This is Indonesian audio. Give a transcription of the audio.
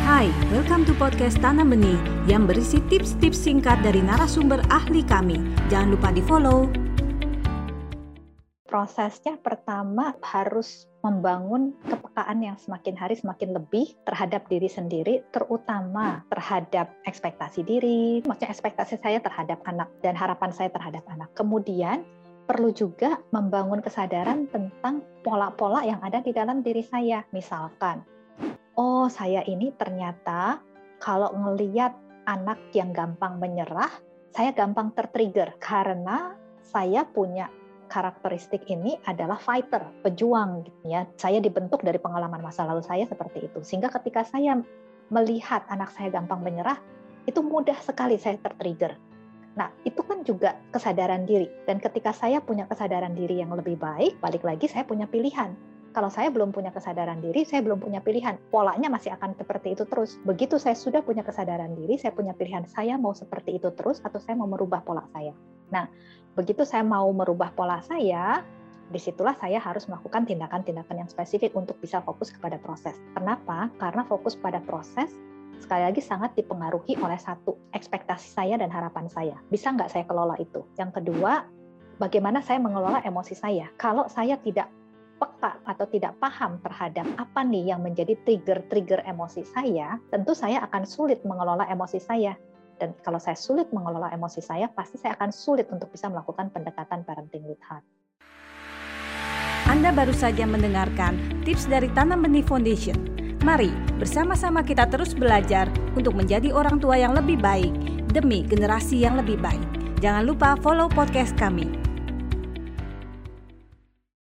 Hai, welcome to podcast Tanam Benih yang berisi tips-tips singkat dari narasumber ahli kami. Jangan lupa di-follow. Prosesnya pertama harus membangun kepekaan yang semakin hari semakin lebih terhadap diri sendiri, terutama terhadap ekspektasi diri, maksudnya ekspektasi saya terhadap anak dan harapan saya terhadap anak. Kemudian perlu juga membangun kesadaran tentang pola-pola yang ada di dalam diri saya. Misalkan, oh saya ini ternyata kalau ngeliat anak yang gampang menyerah, saya gampang tertrigger karena saya punya karakteristik ini adalah fighter, pejuang gitu ya. Saya dibentuk dari pengalaman masa lalu saya seperti itu. Sehingga ketika saya melihat anak saya gampang menyerah, itu mudah sekali saya tertrigger. Nah, itu kan juga kesadaran diri. Dan ketika saya punya kesadaran diri yang lebih baik, balik lagi saya punya pilihan. Kalau saya belum punya kesadaran diri, saya belum punya pilihan. Polanya masih akan seperti itu terus. Begitu saya sudah punya kesadaran diri, saya punya pilihan saya mau seperti itu terus atau saya mau merubah pola saya. Nah, begitu saya mau merubah pola saya, di situlah saya harus melakukan tindakan-tindakan yang spesifik untuk bisa fokus kepada proses. Kenapa? Karena fokus pada proses sekali lagi sangat dipengaruhi oleh satu ekspektasi saya dan harapan saya. Bisa nggak saya kelola itu? Yang kedua, bagaimana saya mengelola emosi saya? Kalau saya tidak peka atau tidak paham terhadap apa nih yang menjadi trigger-trigger emosi saya, tentu saya akan sulit mengelola emosi saya. Dan kalau saya sulit mengelola emosi saya, pasti saya akan sulit untuk bisa melakukan pendekatan parenting with heart. Anda baru saja mendengarkan tips dari Tanam Benih Foundation. Mari bersama-sama kita terus belajar untuk menjadi orang tua yang lebih baik demi generasi yang lebih baik. Jangan lupa follow podcast kami